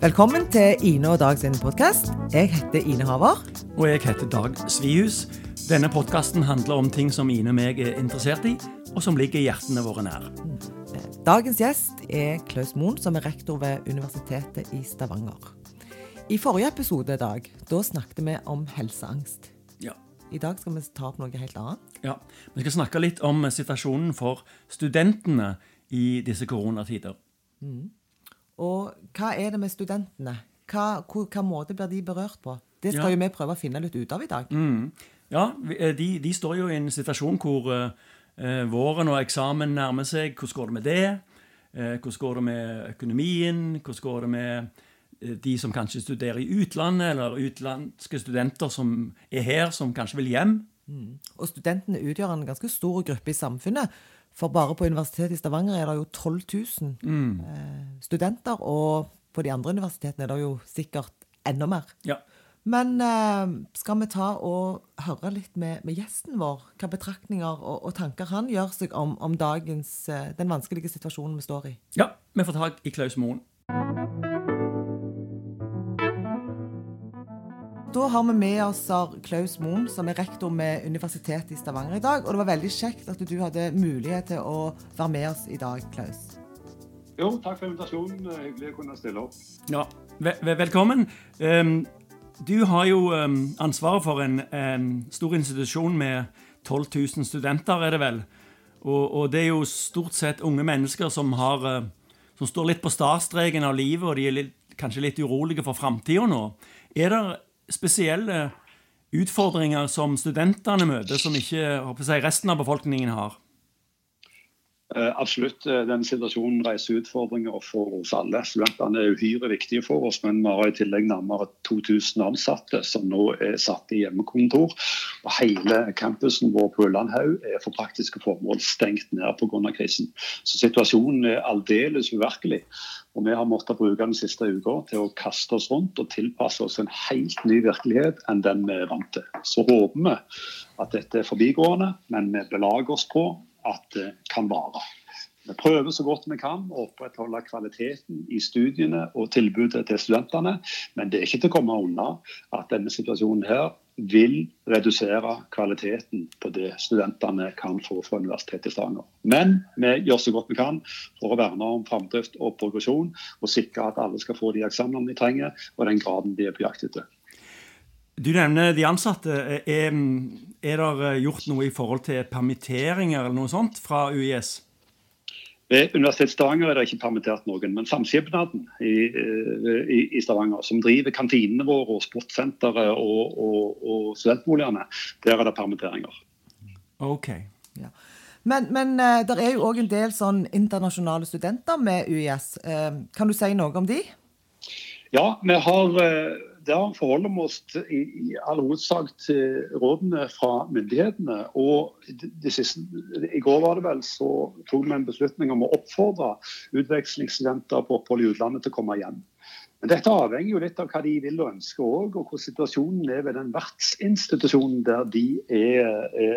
Velkommen til Ine og Dag sin podkast. Jeg heter Ine Haver. Og jeg heter Dag Svihus. Denne podkasten handler om ting som Ine og meg er interessert i, og som ligger hjertene våre nær. Dagens gjest er Klaus Moen, som er rektor ved Universitetet i Stavanger. I forrige episode Dag, da snakket vi om helseangst. Ja. I dag skal vi ta opp noe helt annet. ja. Vi skal snakke litt om situasjonen for studentene i disse koronatider. Og hva er det med studentene? Hva, hvor, hva måte blir de berørt på? Det skal Ja. jo vi prøve å finne litt ut av i dag. Ja, eh, de, de står jo i en situasjon hvor eh, eh, våren og eksamen nærmer seg. Hvordan går det med det? Eh, hvordan går det med økonomien? Hvordan går det med de som kanskje studerer i utlandet, eller utenlandske studenter som er her, som kanskje vil hjem? Og studentene utgjør en ganske stor gruppe i samfunnet. For bare på Universitetet i Stavanger er det jo 12 000 mm. studenter. Og på de andre universitetene er det jo sikkert enda mer. Ja. Men eh, skal vi ta og høre litt med, med gjesten vår? Hva betraktninger og, og tanker han gjør seg om, om dagens, eh, den vanskelige situasjonen vi står i? ja, vi får tak i Klaus Moen. Da har vi med oss Klaus Moen, som er rektor med Universitetet i Stavanger i dag. Og det var veldig kjekt at du hadde mulighet til å være med oss i dag, Klaus. Jo, takk for invitasjonen. Hyggelig å kunne stille opp. Ja, ve ve velkommen. Um, du har jo um, ansvaret for en, en stor institusjon med 12 000 studenter, er det vel? Og, og det er jo stort sett unge mennesker som, har, uh, som står litt på startstreken av livet, og de er litt, kanskje litt urolige for framtida nå. Er det spesielle utfordringer som studentene møter, som ikke jeg, resten av befolkningen har? Eh, absolutt. eh, Den situasjonen reiser utfordringer for oss alle. Studentene er uhyre viktige for oss, men vi har i tillegg nærmere 2000 ansatte som nå er satt i hjemmekontor. Og hele campusen vår på Ullandhaug er for praktiske formål stengt ned pga. krisen. Så situasjonen er aldeles uvirkelig. Og vi har måttet bruke den siste uka til å kaste oss rundt og tilpasse oss en helt ny virkelighet enn den vi er vant til. Så håper vi at dette er forbigående, men vi belager oss på at det kan vare. Vi prøver så godt vi kan å opprettholde kvaliteten i studiene og tilbudet til studentene, men det er ikke til å komme unna at denne situasjonen her vil redusere kvaliteten på det studentene kan få fra Universitetet i Stavanger. Men vi gjør så godt vi kan for å verne om framdrift og progresjon, og sikre at alle skal få de eksamene de trenger, og den graden de er på jakt etter. Du nevner de ansatte. Er, er det gjort noe i forhold til permitteringer eller noe sånt fra UiS? Ved Universitetet Stavanger er det ikke permittert noen, men Samskipnaden i, eh, i, i Stavanger, som driver kantinene våre og sportssenteret og, og, og studentboligene, der er det permitteringer. Ok. Ja. Men, men eh, det er jo òg en del sånn internasjonale studenter med UiS. Eh, kan du si noe om de? Ja, vi har, eh, der forholder vi oss til, i, i all hovedsak til rådene fra myndighetene. Og det, det siste, I går var det vel, så tok vi en beslutning om å oppfordre utvekslingsstudenter på opphold i utlandet til å komme hjem. Men dette avhenger jo litt av hva de vil og ønsker òg, og hvordan situasjonen er ved den vertsinstitusjonen der de er, er,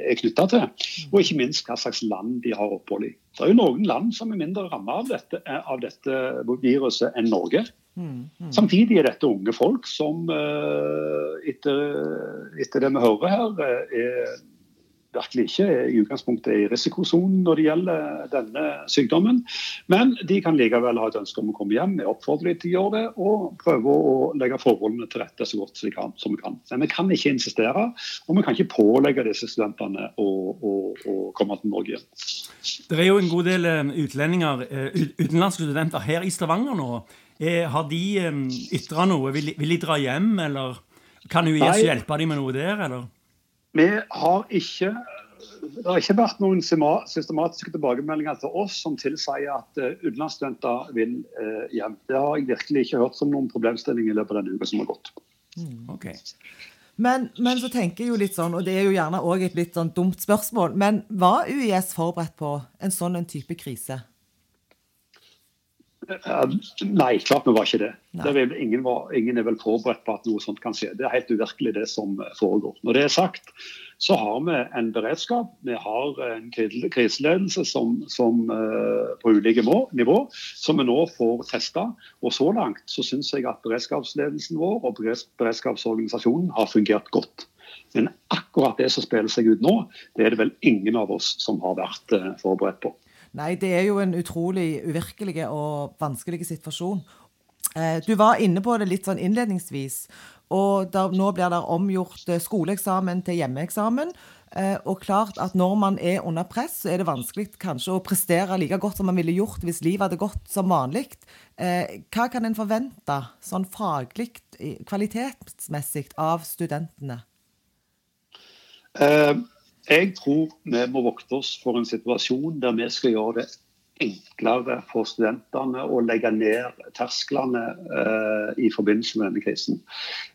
er, knytta til. Og ikke minst hva slags land de har opphold i. Det er jo noen land som er mindre rammet av av dette viruset enn Norge. Samtidig er dette unge folk som eh, etter, etter det vi hører her, eh, er virkelig ikke i utgangspunktet i risikosonen når det gjelder denne sykdommen. Men de kan likevel ha et ønske om å komme hjem. Vi oppfordrer dem til å gjøre det, og prøve å legge forholdene til rette så godt som, de kan, som vi kan. Men vi kan ikke insistere, og vi kan ikke pålegge disse studentene å, å, å komme til Norge igjen. Det er jo en god del eh, utlendinger, utenlandske studenter her i Stavanger nå. Eh, Har de eh, ytra noe? Vil, vil de dra hjem, eller kan UiS Nei. hjelpe dem med noe der, eller? Vi har ikke det har ikke vært noen systematiske tilbakemeldinger til oss som tilsier at uh, utenlandsstudenter vil eh, hjem. Det har jeg virkelig ikke hørt som noen problemstilling i løpet av denne uka som har gått. Ok. Men, men så tenker jeg jo litt sånn, og det er jo gjerne òg et litt sånn dumt spørsmål, men var UiS forberedt på en sånn en type krise? Eh, nei, klart vi var ikke det. Det vel, ingen, var, ingen er vel forberedt på at noe sånt kan skje. Det er helt uvirkelig det som eh, foregår. Når det er sagt, så har vi en beredskap. Vi har en kriseledelse som, som, uh, på ulike nivå, som vi nå får testa. Og så langt så syns jeg at beredskapsledelsen vår og beredskapsorganisasjonen har fungert godt. Men akkurat det som spiller seg ut nå, det er det vel ingen av oss som har vært uh, forberedt på. Nei, det er jo en utrolig uvirkelig og vanskelig situasjon. Eh, du var inne på det litt sånn innledningsvis. Og der, nå blir det omgjort eh, skoleeksamen til hjemmeeksamen. Eh, og klart at når man er under press, så er det vanskelig kanskje å prestere like godt som man ville gjort hvis livet hadde gått som vanlig. Hva kan en forvente sånn faglig, kvalitetsmessig, av studentene? Uh jeg tror vi må vokte oss for en situasjon der vi skal gjøre det enklere for studentene å legge ned tersklene uh, i forbindelse med denne krisen.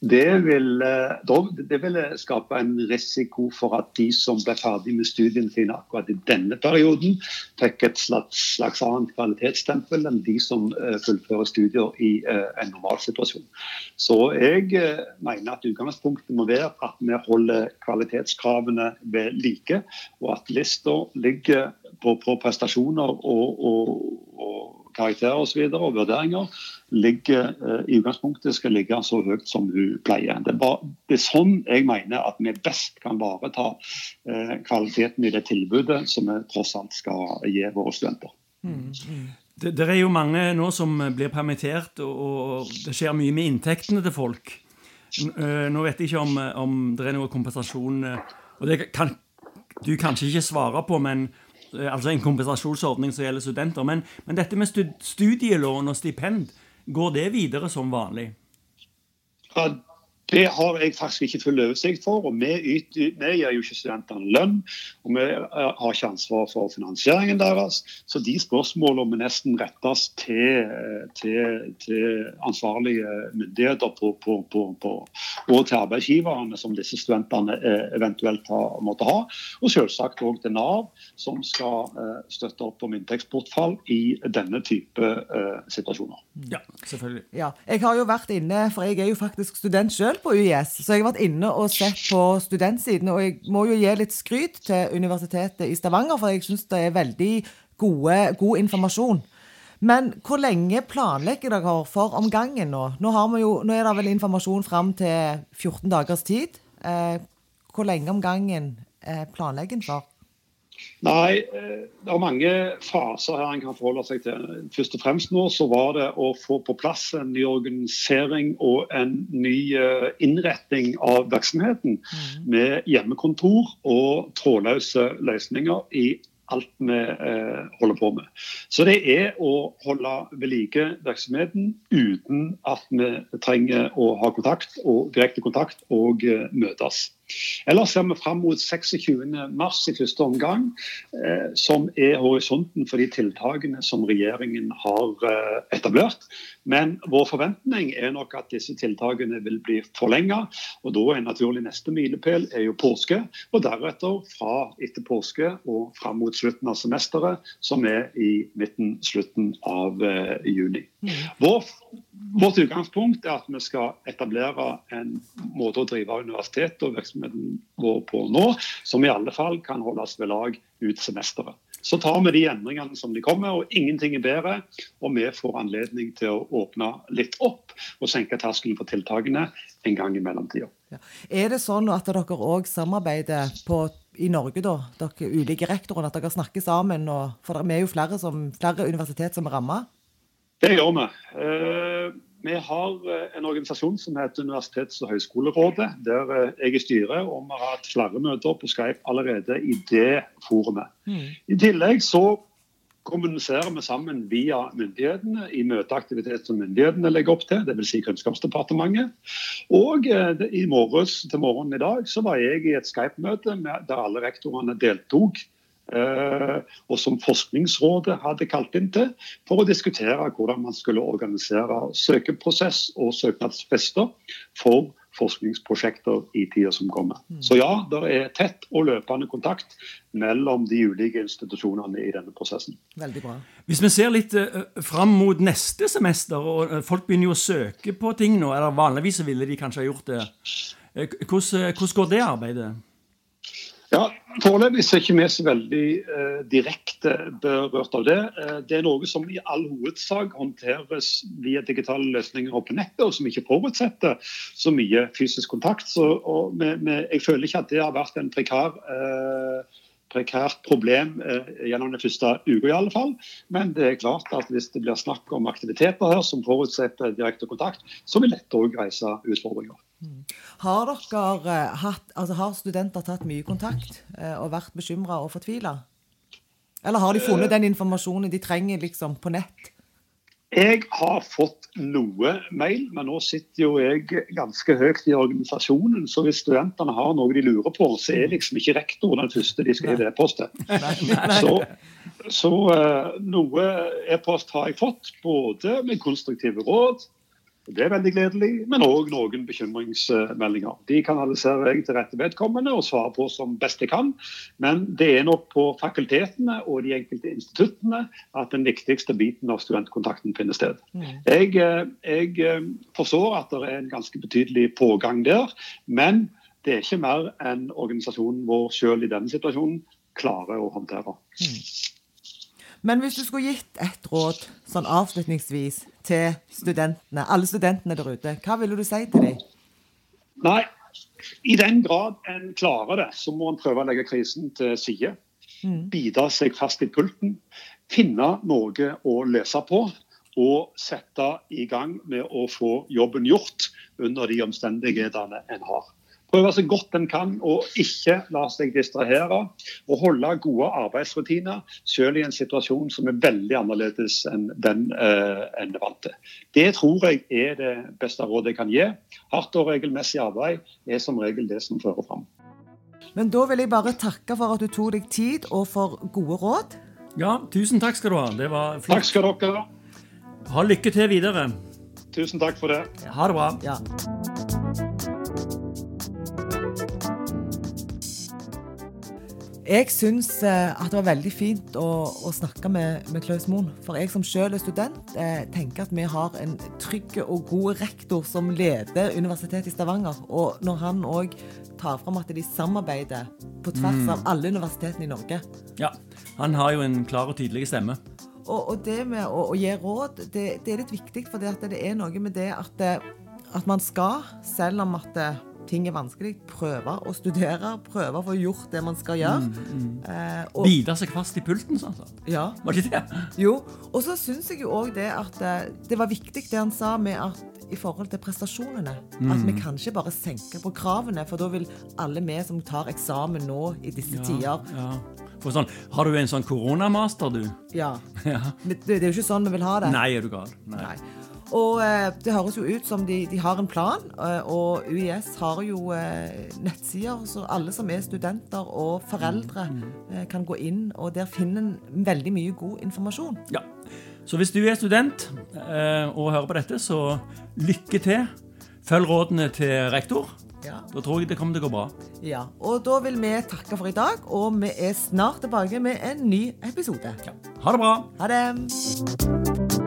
Det vil, uh, det vil, skape en risiko for at de som ble ferdig med studiene sine akkurat i denne perioden, fikk et slags, slags annet kvalitetsstempel enn de som uh, fullfører studier i en normalsituasjon. Så jeg mener at utgangspunktet må være at vi holder kvalitetskravene ved like, og at lista ligger på, på prestasjoner og, og, og karakterer osv. Og, så videre, og vurderinger ligger eh, i utgangspunktet skal ligge så høyt som hun pleier. Det er, bare, det er sånn jeg mener at vi best kan ivareta eh, kvaliteten i det tilbudet som vi tross alt skal gi våre studenter. Mm, mm. Det, det, er jo mange nå som blir permittert, og, og det skjer mye med inntektene til folk. Eh, nå vet jeg ikke om, om det er noe kompensasjon og Det kan du kanskje ikke svare på, men altså en kompensasjonsordning som gjelder studenter. Men, men dette med studielån og stipend, går det videre som vanlig? Ja, det har jeg faktisk ikke full oversikt for. og Vi, yter, vi gir jo ikke studentene lønn, og vi eh, har ikke ansvar for finansieringen deres. Så de spørsmålene må nesten rettes til, til, til ansvarlige myndigheter på, på, på, og til arbeidsgiverne som disse studentene eh, eventuelt har, måtte ha. Og selvsagt òg til Nav, som skal støtte opp om inntektsbortfall i denne type situasjoner. Ja, selvfølgelig. Ja, jeg har jo vært inne, for jeg er jo faktisk student sjøl på UiS, så jeg har vært inne og sett på studentsiden. Og jeg må jo gi litt skryt til Universitetet i Stavanger, for jeg syns det er veldig gode, god informasjon. Men hvor lenge planlegger dere for om gangen nå? Nå, jo, nå er det vel informasjon fram til 14 dagers tid. Eh, hvor lenge om gangen eh, planlegger en for? Nei, eh, det er mange faser her en kan forholde seg til. Først og fremst nå så var det å få på plass en ny organisering og en ny innretning av virksomheten. Mm. Med hjemmekontor og trådløse løsninger i alt vi eh, holder på med. Så det er å holde ved like virksomheten uten at vi trenger å ha kontakt og direkte kontakt og eh, møtes. Ellers ser vi fram mot 26.3 i første omgang, eh, som er horisonten for de tiltakene som regjeringen har eh, etablert. Men vår forventning er nok at disse tiltakene vil bli forlenga. Og da er naturlig neste milepæl er jo påske, og deretter fra etter påske og fram mot slutten av semesteret, som er i midten, slutten av eh, juni. Mm. Vår Vårt utgangspunkt er at vi skal etablere en måte å drive universitet og virksomheten vår på nå, som i alle fall kan holdes ved lag ut semesteret. Så tar vi de endringene som de kommer, og ingenting er bedre. Og vi får anledning til å åpne litt opp og senke terskelen for tiltakene en gang i mellomtida. Ja. Er det sånn at dere òg samarbeider på, i Norge, da, dere ulike rektorene, at dere snakker sammen? Og, for det er jo flere, som, flere universitet som er ramma? Det gjør vi. Eh, vi har eh, en organisasjon som heter Universitets- og høgskolerådet, der eh, jeg er styret. Og vi har hatt flere møter på Skype allerede i det forumet. Mm. I tillegg så kommuniserer vi sammen via myndighetene i møteaktivitet som myndighetene legger opp til, dvs. Si Kunnskapsdepartementet. Og i morges til morgenen i dag så var jeg i et Skype-møte der alle rektorene deltok og som Forskningsrådet hadde kalt inn til, for å diskutere hvordan man skulle organisere søkeprosess og søknadsfester for forskningsprosjekter i tida som kommer. Mm. Så ja, det er tett og løpende kontakt mellom de ulike institusjonene i denne prosessen. Veldig bra. Hvis vi ser litt uh, fram mot neste semester, og uh, folk begynner jo å søke på ting nå, eller vanligvis ville de kanskje ha gjort det. Uh, hvordan, hvordan går det arbeidet? Foreløpig er ikke vi så veldig eh, direkte berørt av det. Eh, det er noe som i all hovedsak håndteres via digitale løsninger og på nettet, og som ikke forutsetter så mye fysisk kontakt. Så, med, med, jeg føler ikke at det har vært en prekar eh, prekært problem eh, gjennom den første uka i alle fall. Men det er klart at hvis det blir snakk om aktiviteter her som forutsetter direkte kontakt, så vil dette òg reise utfordringer. Har, dere eh, hatt, altså har studenter tatt mye kontakt eh, og vært bekymra og fortvila? Eller har de funnet den informasjonen de trenger liksom på nett? Jeg har fått noe mail, men nå sitter jo jeg ganske høyt i organisasjonen. Så hvis studentene har noe de lurer på, så er liksom ikke rektor den første de skriver e-post til. Så, så uh, noe e-post har jeg fått, både med konstruktive råd, det er veldig gledelig, men òg noen bekymringsmeldinger. De kanaliserer jeg til rette vedkommende og svarer på som best jeg kan. Men det er nok på fakultetene og de enkelte instituttene at den viktigste biten av studentkontakten finner sted. Mm. Jeg, eh, jeg eh, forstår at det er en ganske betydelig pågang der, men det er ikke mer enn organisasjonen vår sjøl i denne situasjonen klarer å håndtere. Mm. Men hvis du skulle gitt et råd sånn avslutningsvis til studentene, alle studentene der ute, hva ville du si til dem? Nei, i den grad en klarer det, så må en prøve å legge krisen til side. Mm. Bite seg fast i pulten. Finne noe å lese på. Og sette i gang med å få jobben gjort under de omstendighetene en har prøve så godt en kan og ikke la seg distrahere. Og holde gode arbeidsrutiner, selv i en situasjon som er veldig annerledes enn den eh, en er vant til. Det tror jeg er det beste rådet jeg kan gi. Hardt og regelmessig arbeid er som regel det som fører fram. Men da vil jeg bare takke for at du tok deg tid, og for gode råd. Ja, tusen takk skal du ha. Det var flott. Takk skal dere ha. Ha lykke til videre. Tusen takk for det. Ha det bra. Ja. Jeg syns eh, at det var veldig fint å, å snakke med, med, Klaus Moen. For jeg som selv er student, eh, tenker at vi har en trygg og god rektor som leder Universitetet i Stavanger. Og når han òg tar fram at de samarbeider på tvers mm. av alle universitetene i Norge. Ja, han har jo en klar og tydelig stemme. Og, og det med å, å, gi råd, det, det, er litt viktig, for det, det er noe med det at, eh, at man skal, selv om at ting er vanskelig, prøve å studere, prøve å få gjort det man skal gjøre. Mm, mm. Eh, og, Bide seg fast i pulten, sånn. Ja. Var det det? Jo. Og så syns jeg jo òg det at eh, det var viktig det han sa med at i forhold til prestasjonene. Mm. At vi kan ikke bare senke på kravene, for da vil alle vi som tar eksamen nå i disse ja, tider ja. For sånn, Har du en sånn koronamaster, du? Ja. ja. Det, det, er jo ikke sånn vi vil ha det. Nei, er du gal. Nei. Nei. Og eh, det høres jo ut som de, de har en plan, eh, og UiS har jo eh, nettsider, så alle som er studenter og foreldre mm, kan gå inn, og der finner en veldig mye god informasjon. Ja, Så hvis du er student og hører på dette, så lykke til. Følg rådene til rektor. Ja. Da tror jeg det kommer til å gå bra. Ja, Og da vil vi takke for i dag, og vi er snart tilbake med en ny episode. Ja. Ha det bra. Ha det.